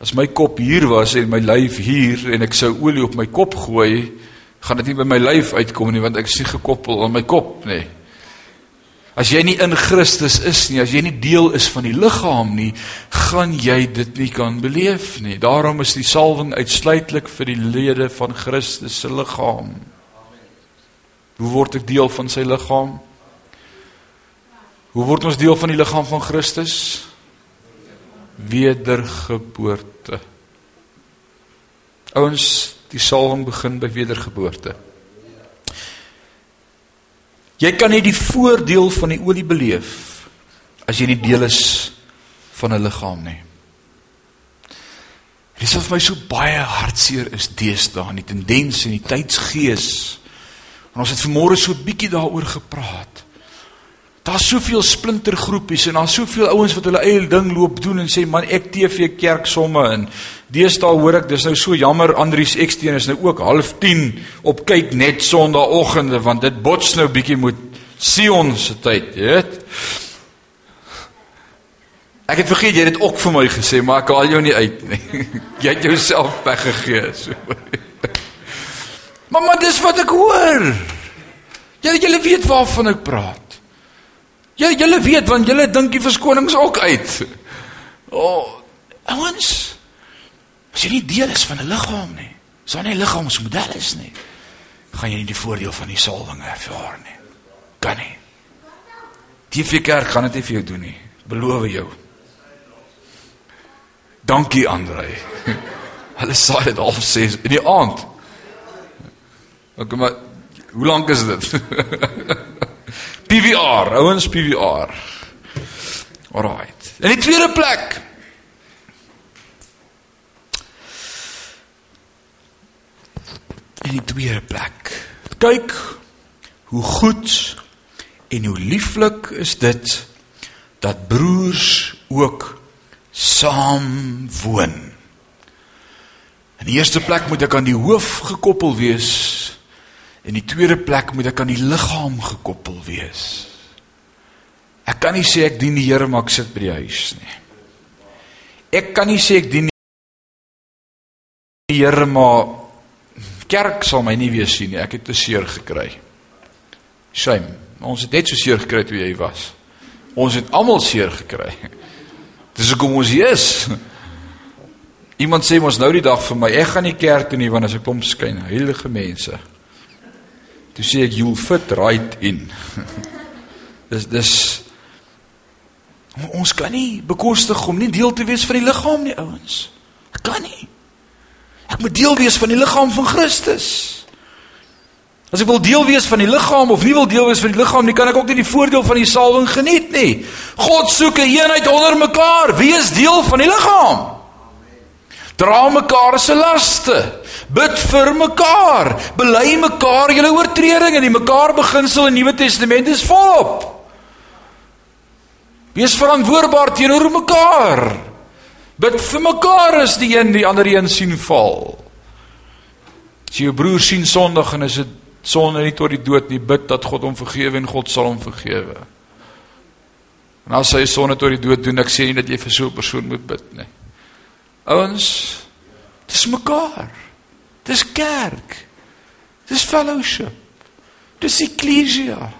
As my kop hier was en my lyf hier en ek sou olie op my kop gooi, gaan dit nie by my lyf uitkom nie want ek is nie gekoppel aan my kop nie. As jy nie in Christus is nie, as jy nie deel is van die liggaam nie, gaan jy dit nie kan beleef nie. Daarom is die salwing uitsluitlik vir die lede van Christus se liggaam. Hoe word ek deel van sy liggaam? Hoe word ons deel van die liggaam van Christus? Wedergeboorte. Ouens, Die salwing begin by wedergeboorte. Jy kan nie die voordeel van die olie beleef as jy nie deel is van 'n liggaam nie. Dit is of my so baie hartseer is deesdae in die tendens en die tydsgees. En ons het vanmôre so 'n bietjie daaroor gepraat. Daar's soveel splintergroepies en daar's soveel ouens wat hulle eie ding loop doen en sê man ek TV kerk somme en deesdae hoor ek dis nou so jammer Andrius Eksteen is nou ook half 10 op kyk net Sondagoggende want dit bots nou bietjie met Sion se tyd, weet. Ek het vergeet jy het dit ook vir my gesê maar ek haal jou nie uit nie. Jy het jouself weggegee so. Mamma dis wat ek hoor. Jy jy weet waarvan ek praat. Ja, julle weet want julle dink die verskonings ook uit. O, oh, ouens. As jy nie deel is van 'n liggaam nie, sou nie liggaamsmodel is nie. Gaan jy nie die voordeel van die salwing ervaar nie. Kan nie. Vir kerk gaan dit nie vir jou doen nie. Beloof jou. Dankie Andre. Hulle sê dit al sê in die aand. Ek maar hoe lank is dit? PVR, ouens PVR. Alrite. In die tweede plek. In die tweede plek. Kyk hoe goed en hoe lieflik is dit dat broers ook saam woon. In die eerste plek moet ek aan die hoof gekoppel wees In die tweede plek moet ek aan die liggaam gekoppel wees. Ek kan nie sê ek dien die Here maar ek sit by die huis nie. Ek kan nie sê ek dien die Here maar kerk sal my nie weer sien nie. Ek het te seer gekry. Shame. Ons het net so seer gekry toe jy was. Ons het almal seer gekry. Dis hoekom ons hier is. Iemand sê mos nou die dag vir my, ek gaan nie kerk toe nie want as ek kom skyn, heilige mense. Toe sê ek you'll fit right in. dis dis ons kan nie bekostig om nie deel te wees van die liggaam nie, ouens. Ek kan nie. Ek moet deel wees van die liggaam van Christus. As ek wil deel wees van die liggaam of nie wil deel wees van die liggaam nie, kan ek ook nie die voordeel van die salwing geniet nie. God soek 'n een eenheid onder mekaar. Wie is deel van die liggaam? Dra mekaar se laste. Bid vir mekaar. Bely mekaar julle oortredinge. Die mekaar beginsel in die Nuwe Testament is volop. Wees verantwoordbaar teenoor mekaar. Bid vir mekaar as die een die ander een sien val. As jou broer sien sondig en is dit sonde nie tot die dood nie, bid dat God hom vergewe en God sal hom vergewe. En as hy sonde tot die dood doen, ek sê nie dat jy vir so 'n persoon moet bid nie. Ouens, dis mekaar. Dis kerk. Dis fellowship. Dis eklesia.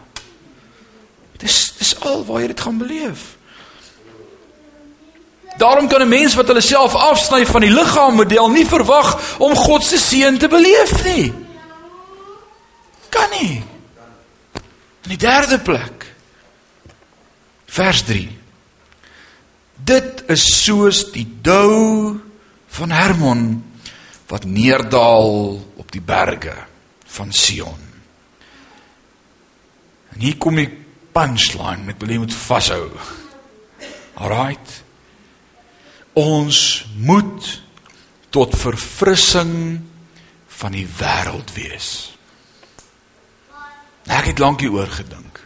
Dis dis al waar jy dit gaan beleef. Daarom kan 'n mens wat hulle self afsny van die liggaammodel nie verwag om God se seën te beleef nie. Kan nie. In die derde plek. Vers 3. Dit is soos die dou van Hermon wat neerdal op die berge van Sion. En hier kom die punchline met wil jy moet vashou. Alraight. Ons moet tot verfrissing van die wêreld wees. Ek het lank hieroor gedink.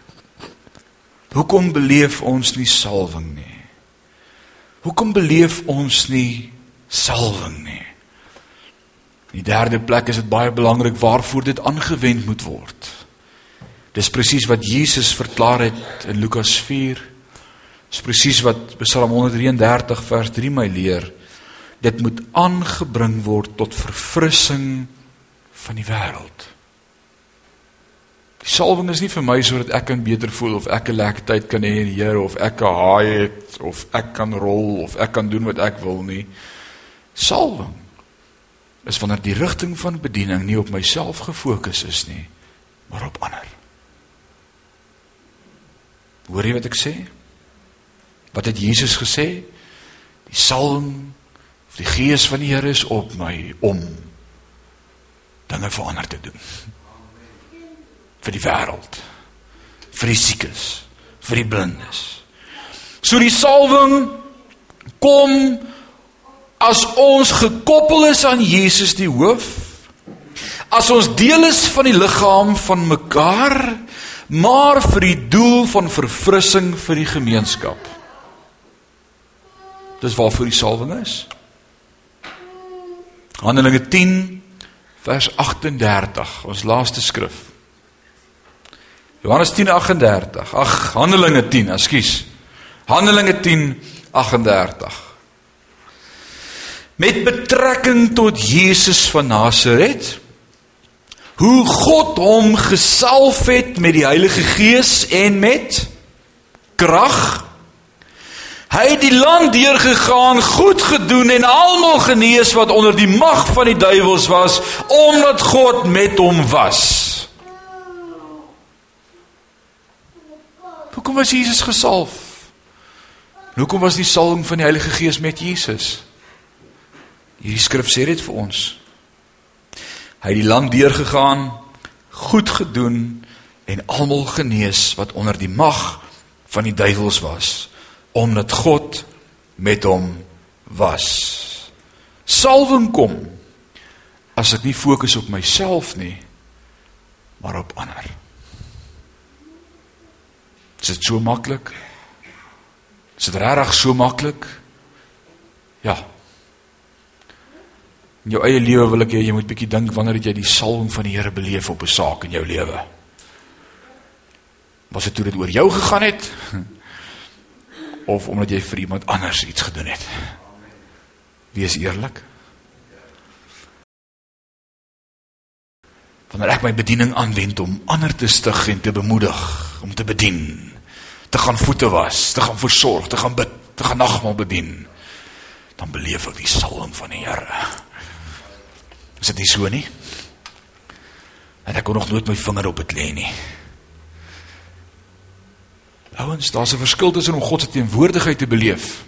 Hoekom beleef ons nie salwing nie? Hoekom beleef ons nie salwing nie? In die derde plek is dit baie belangrik waarvoor dit aangewend moet word. Dis presies wat Jesus verklaar het in Lukas 4. Dis presies wat Psalm 133 vers 3 my leer. Dit moet aangebring word tot verfrissing van die wêreld. Die salwing is nie vir my sodat ek kan beter voel of ek 'n lekker tyd kan hê in die Here of ek 'n haai het of ek kan rol of ek kan doen wat ek wil nie. Salwing is wanneer die rigting van bediening nie op myself gefokus is nie, maar op ander. Hoor jy wat ek sê? Wat het Jesus gesê? Die salwing of die gees van die Here is op my om dinge verander te doen vir die wêreld vir die siekes vir die blindes so die salwing kom as ons gekoppel is aan Jesus die hoof as ons deel is van die liggaam van mekaar maar vir die doel van verfrissing vir die gemeenskap dis waarvoor die salwing is Handelinge 10 vers 38 ons laaste skrif Johannes 10:38. Ag, Handelinge 10, ekskuus. Handelinge 10:38. Met betrekking tot Jesus van Nasaret, hoe God hom gesalf het met die Heilige Gees en met krag. Hy het die land deurgegaan, goed gedoen en almal genees wat onder die mag van die duiwels was, omdat God met hom was. Hoekom was Jesus gesalf? Hoekom was die salwing van die Heilige Gees met Jesus? Hierdie skrif sê dit vir ons. Hy het die land deurgegaan, goed gedoen en almal genees wat onder die mag van die duiwels was, omdat God met hom was. Salwing kom as ek nie fokus op myself nie, maar op ander. Is dit so maklik? Is dit regtig so maklik? Ja. In jou eie lewe wil ek hê jy moet bietjie dink wanneer het jy die salwing van die Here beleef op 'n saak in jou lewe? Was dit toe dit oor jou gegaan het? Of omdat jy vir iemand anders iets gedoen het? Wees eerlik. Wanneer ek my bediening aanwend om ander te stig en te bemoedig om te bedien, te gaan voete was, te gaan versorg, te gaan bid, te gaan nagmaal bedien, dan beleef ek die salwing van die Here. Is dit nie so nie? En ek kon nog nooit my vinger op dit lê nie. Ouens, daar's 'n verskil tussen om God se teenwoordigheid te beleef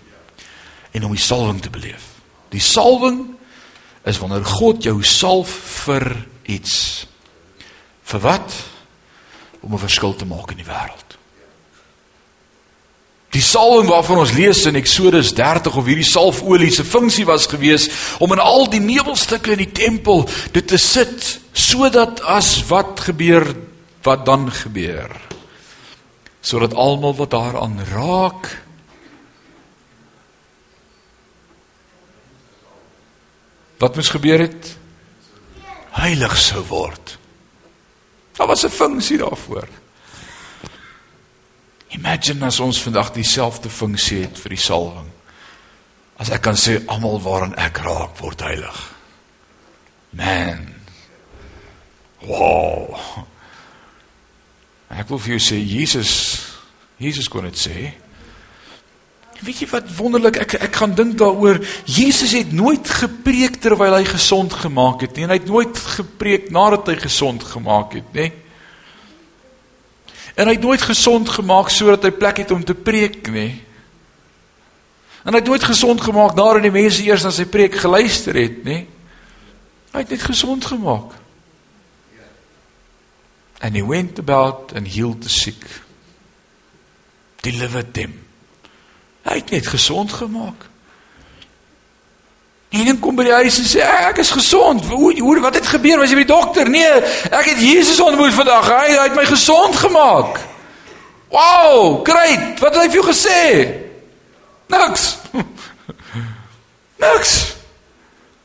en om die salwing te beleef. Die salwing is wanneer God jou salf vir iets. Vir wat? Om 'n verskil te maak in die wêreld. Die salwing waarvan ons lees in Eksodus 30 of hierdie salfolie se funksie was gewees om in al die meubelstukke in die tempel dit te sit sodat as wat gebeur wat dan gebeur. Sodat almal wat daaraan raak wat moes gebeur het? Heilig sou word. Daar was 'n funksie daarvoor. Imagine as ons vandag dieselfde funksie het vir die salwing. As ek kan sê almal waaraan ek raak word heilig. Man. Wow. Ek wil vir jou sê Jesus Jesus kon dit sê. Weet jy wat wonderlik ek ek gaan dink daaroor. Jesus het nooit gepreek terwyl hy gesond gemaak het nie en hy het nooit gepreek nadat hy gesond gemaak het, nê? En hy het nooit gesond gemaak sodat hy plek het om te preek nie. En hy het nooit gesond gemaak nadat die mense eers na sy preek geluister het, nê? Hy het net gesond gemaak. And he went about and healed the sick. Delivered them. Hy het net gesond gemaak. En dan kom by die huis en sê ek is gesond. Hoe wat het gebeur? Was jy by die dokter? Nee, ek het Jesus ontmoet vandag. Hy, hy het my gesond gemaak. Wow, great. Wat het hy vir jou gesê? Niks. Niks.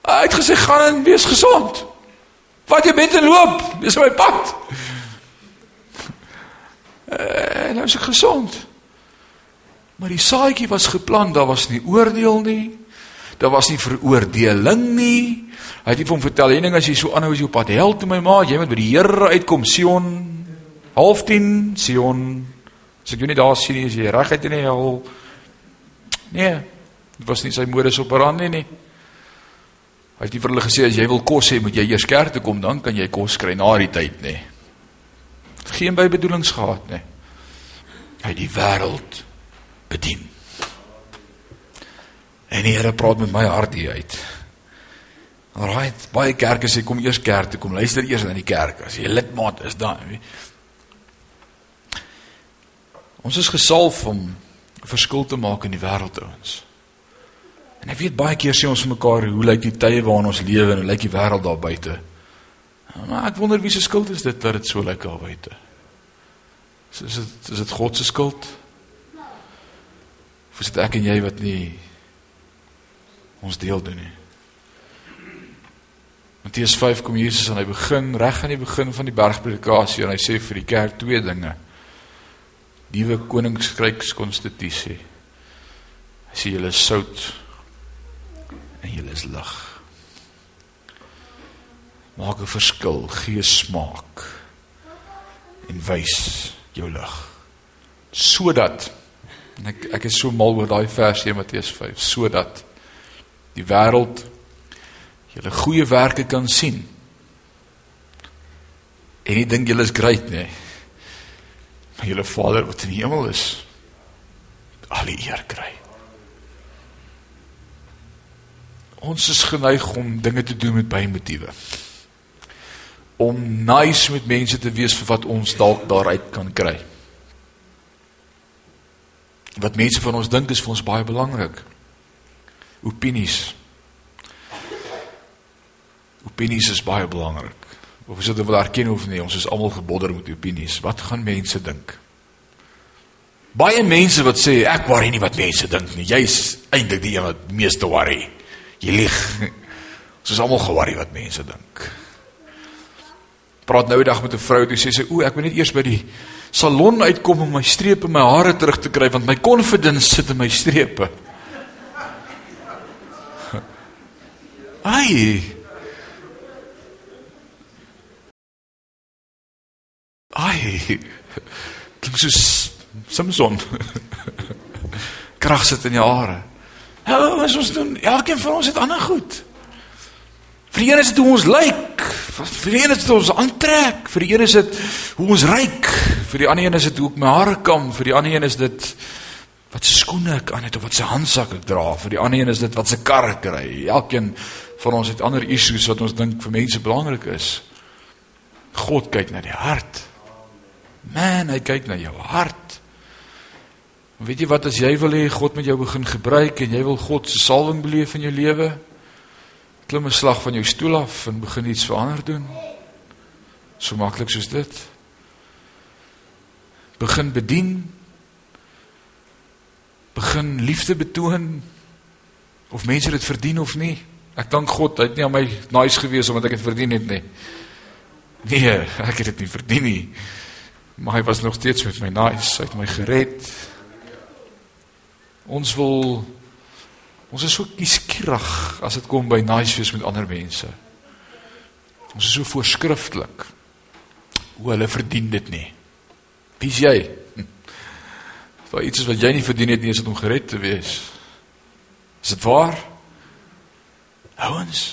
Hy het gesê gaan en wees gesond. Wat jy met en loop, dis my pad. En nou is ek gesond. Maar die saadjie was geplant, daar was nie oordeel nie. Daar was nie veroordeling nie. Hy het nie vir hom vertel enige as jy so aanhou as jy op pad hel toe my ma, jy moet by die Here uitkom, Sion. Half 10, Sion. As ek jou nie daar sien nie, is jy reguit in die hel. Nee, dit was nie sy modus operandi nie. Hy het nie vir hulle gesê as jy wil kos hê, moet jy eers kerk toe kom, dan kan jy kos kry na die tyd, nê. Geen bybedoelings gehad, nê. Hy die wêreld bedien. En die Here praat met my hart hier uit. Alraight, baie kerke sê kom eers kerk toe, kom luister eers na die kerk. As jy lidmaat is dan. Ons is gesalf om 'n verskil te maak in die wêreld ouens. En ek weet baie keer sê ons vir mekaar, hoe lyk die tye waarin ons lewe en hoe lyk die wêreld daar buite? Maar ek wonder wie se skuld is dit dat dit so lyk daar buite? Is dit is dit God se skuld? Of is dit ek en jy wat nie ons deel doen nie? Matteus 5 kom Jesus en hy begin reg aan die begin van die bergpredikasie en hy sê vir die kerk twee dinge. Nuwe koninkryks konstitusie. Hy sê julle is sout en julle is lig. Maak 'n verskil, gee smaak en wys jou lig. Sodat En ek ek is so mal oor daai vers in Matteus 5 sodat die wêreld julle goeie werke kan sien. En nie dink julle is great nie. Maar julle Vader wat in die hemel is al die eer kry. Ons is geneig om dinge te doen met baie motiewe. Om nice met mense te wees vir wat ons dalk daaruit kan kry wat mense van ons dink is vir ons baie belangrik. Opinies. Opinies is baie belangrik. Of as dit wel erken of nie, ons is almal gebodder met opinies. Wat gaan mense dink? Baie mense wat sê ek worry nie wat mense dink nie. Jy's eintlik die een wat meeste worry. Jy lieg. Ons is almal ge-worry wat mense dink. Praat nou die dag met 'n vrou, toe sê sy, "O, ek moet net eers by die salon uitkom om my strepe en my hare terug te kry want my confidence sit in my strepe. Ai. Ai. Klink soos Samson. Krag sit in die hare. Ja, ons doen elkeen van ons het ander goed. Vir die een is dit hoe ons lyk, vir die een is dit ons aantrek, vir die een is dit hoe ons ryk, vir die ander een is dit hoe ek my hare kam, vir die ander een is dit wat se skoene ek aan het of wat se handsak ek dra, vir die ander een is dit wat se kar ek ry. Elkeen van ons het ander issues wat ons dink vir mense belangrik is. God kyk na die hart. Man, hy kyk na jou hart. Weet jy wat as jy wil hê God moet jou begin gebruik en jy wil God se salwing beleef in jou lewe? klim 'n slag van jou stoel af en begin iets verander doen. So maklik soos dit. Begin bedien. Begin liefde betoon of mense dit verdien of nie. Ek dank God, hy het nie aan my nice gewees omdat ek dit verdien het nie. Nee, ek het dit nie verdien nie. Maar hy was nog steeds met my nice, hy het my gered. Ons wil Ons is so kieskierig as dit kom by nice wees met ander mense. Ons is so voorskrifklik. Hoe hulle verdien dit nie. Wie's jy? Vir iets wat jy nie verdien het nie, is dit om gered te wees. Is dit waar? Ouens,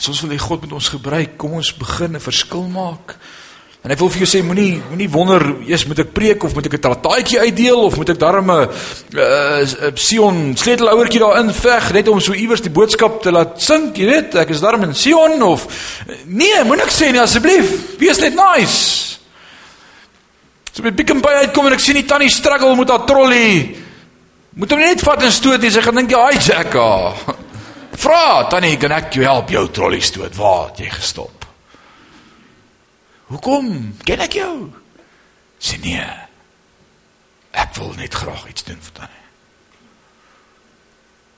soos wil hy God met ons gebruik, kom ons begin 'n verskil maak. En ek wil vir jou sê moenie moenie wonder eers moet ek preek of moet ek 'n trataatjie uitdeel of moet ek darm 'n uh, Sion sleutelouertjie daarin veg net om so iewers die boodskap te laat sink, jy weet, ek is darm in Sion of nee, moenie ek sê nie asseblief, wees net nice. So met Pick n Pay uitkom en ek sien die tannie struggle met haar trolley. Moet hom net vat en stoot en sy gaan dink jy, "Hi Jacka." Vra, tannie, kan ek jou help jou trolley stoot? Waar het jy gestop? Hoekom? Ken ek jou? Sê nee. Ek wil net graag iets doen vir tannie.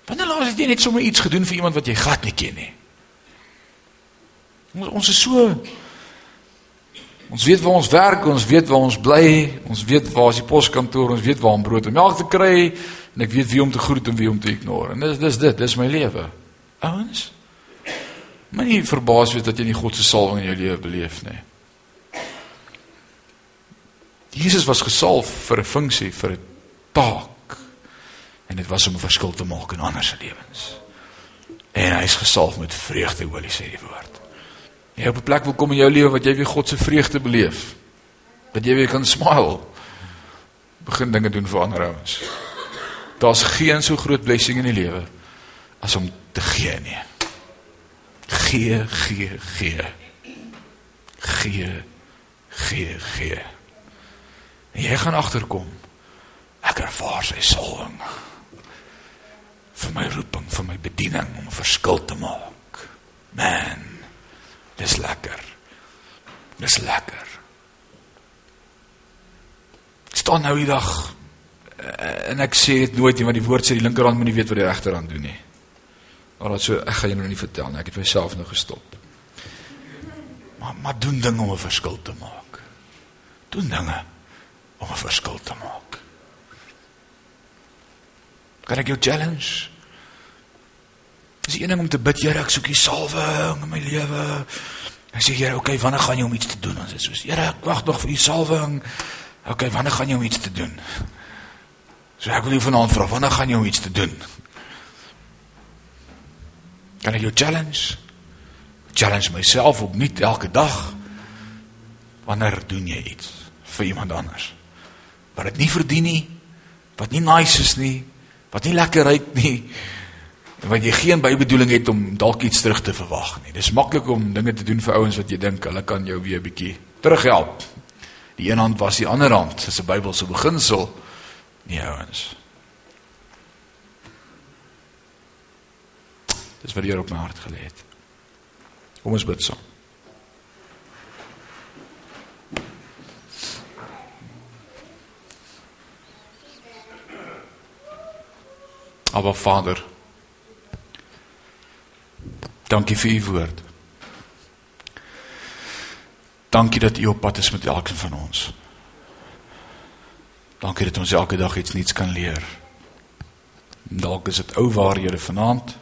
Wanneer laas het jy net sommer iets gedoen vir iemand wat jy glad nie ken nie? Ons is so Ons weet waar ons werk, ons weet waar ons bly, ons weet waar is die poskantoor, ons weet waar om brood en melk te kry en ek weet wie om te groet en wie om te ignoreer. En dis dis dit, dis my lewe. Ouens. Moenie verbaas wees dat jy nie God se salwing in jou lewe beleef nie. Jesus was gesalf vir 'n funksie, vir 'n taak. En dit was om 'n verskil te maak in ander se lewens. En hy is gesalf met vreugde, olie sê die woord. Jy op 'n plek wil kom in jou lewe wat jy weer God se vreugde beleef. Dat jy weer kan smile. Begin dinge doen vir ander ouens. Daar's geen so groot blessing in die lewe as om te gee nie. Gee, gee, gee. Gee, gee, gee. En jy gaan agterkom. Ek ervaar sy salwing. Vir my roeping, vir my bediening om 'n verskil te maak. Man, dis lekker. Dis lekker. Staan nou die dag eh, en ek sê dit nooit nie want die woord sê die linkerhand moet nie weet wat die regterhand doen nie. Maar dit so ek gaan jou nou nie vertel nie. Ek het myself nou gestop. Maar maar doen dinge om 'n verskil te maak. Doen dinge om 'n verskil te maak. Kan ek jou challenge? Dis een ding om te bid, Here, ek soek U salwing in my lewe. En sê Here, okay, wanneer gaan jy om iets te doen? Ons is soos, Here, ek wag nog vir U salwing. Okay, wanneer gaan jy om iets te doen? So ek wil jou vanaand vra, wanneer gaan jy om iets te doen? Kan ek jou challenge? Challenge myself op nie elke dag. Wanneer doen jy iets vir iemand anders? wat dit nie verdien nie, wat nie nice is nie, wat nie lekker ruik nie, wat jy geen bybedoeling het om dalk iets terug te verwag nie. Dis maklik om dinge te doen vir ouens wat jy dink hulle kan jou weer 'n bietjie terughelp. Die een hand was die ander hand, dis 'n Bybelse beginsel. Nee ouens. Dis wat hier op my hart gelê het. Kom ons bid saam. Aba Vader. Dankie vir u woord. Dankie dat u op pad is met elkeen van ons. Dankie dat ons elke dag iets nuuts kan leer. Dalk is dit ou waarhede vanaand.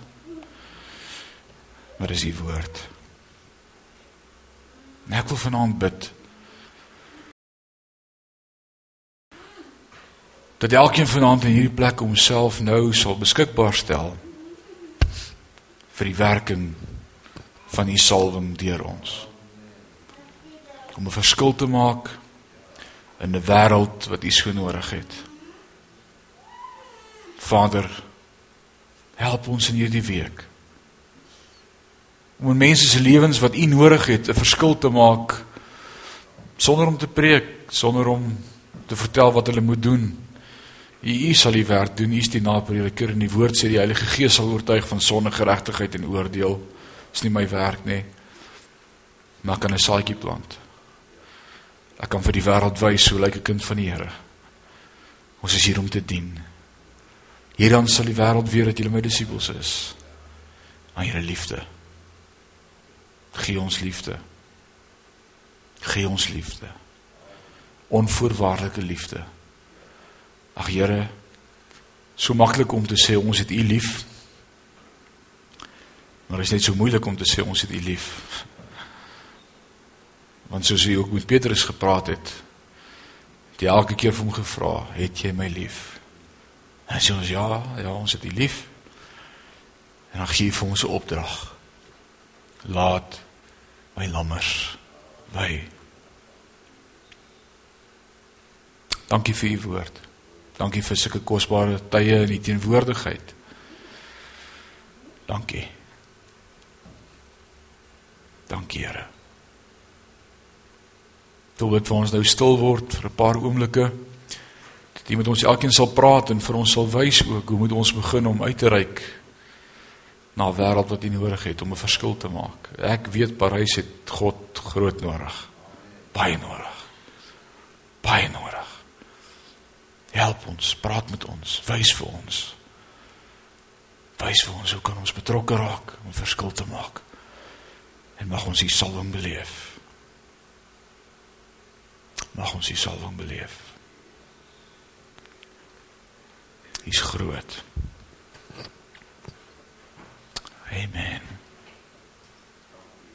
Maar dis u woord. En ek wil vanaand bid. Dat elkeen vanaand in hierdie plek homself nou sal beskikbaar stel vir die werking van u salwing deur ons. Om 'n verskil te maak in 'n wêreld wat u so nodig het. Vader, help ons in hierdie week om mense se lewens wat u nodig het 'n verskil te maak sonder om te preek, sonder om te vertel wat hulle moet doen. U u sal die werk doen, u is die naprediker en die woord sê die Heilige Gees sal oortuig van sonde, geregtigheid en oordeel. Dis nie my werk nie. Maar kan 'n saadjie plant. Ek kan vir die wêreld wys hoe lyk 'n kind van die Here. Ons is hier om te dien. Hierdan sal die wêreld weet dat julle my disippels is. Aan julle liefde. Gee ons liefde. Gee ons liefde. Onvoorwaardelike liefde. Ag Here, so maklik om te sê ons het U lief. Maar dit is net so moeilik om te sê ons het U lief. Want soos hy ook met Petrus gepraat het, het hy elke keer vir hom gevra, "Het jy my lief?" En hy sê ons ja, ja, ons het U lief. En dan gee hy vir ons 'n opdrag. Laat my lammers wy. Dankie vir u woord. Dankie vir sulke kosbare tye in die teenwoordigheid. Dankie. Dankie Here. Toe wat vir ons nou stil word vir 'n paar oomblikke. Dat jy met ons elkeen sal praat en vir ons sal wys ook hoe moet ons begin om uit te reik na 'n wêreld wat U nodig het om 'n verskil te maak. Ek weet Parys het God groot nodig. Baie nodig. Baie nodig. Help ons, praat met ons, wys vir ons. Wys vir ons hoe kan ons betrokke raak om verskil te maak. En mag ons U salwing beleef. Mag ons U salwing beleef. Hy's groot. Amen.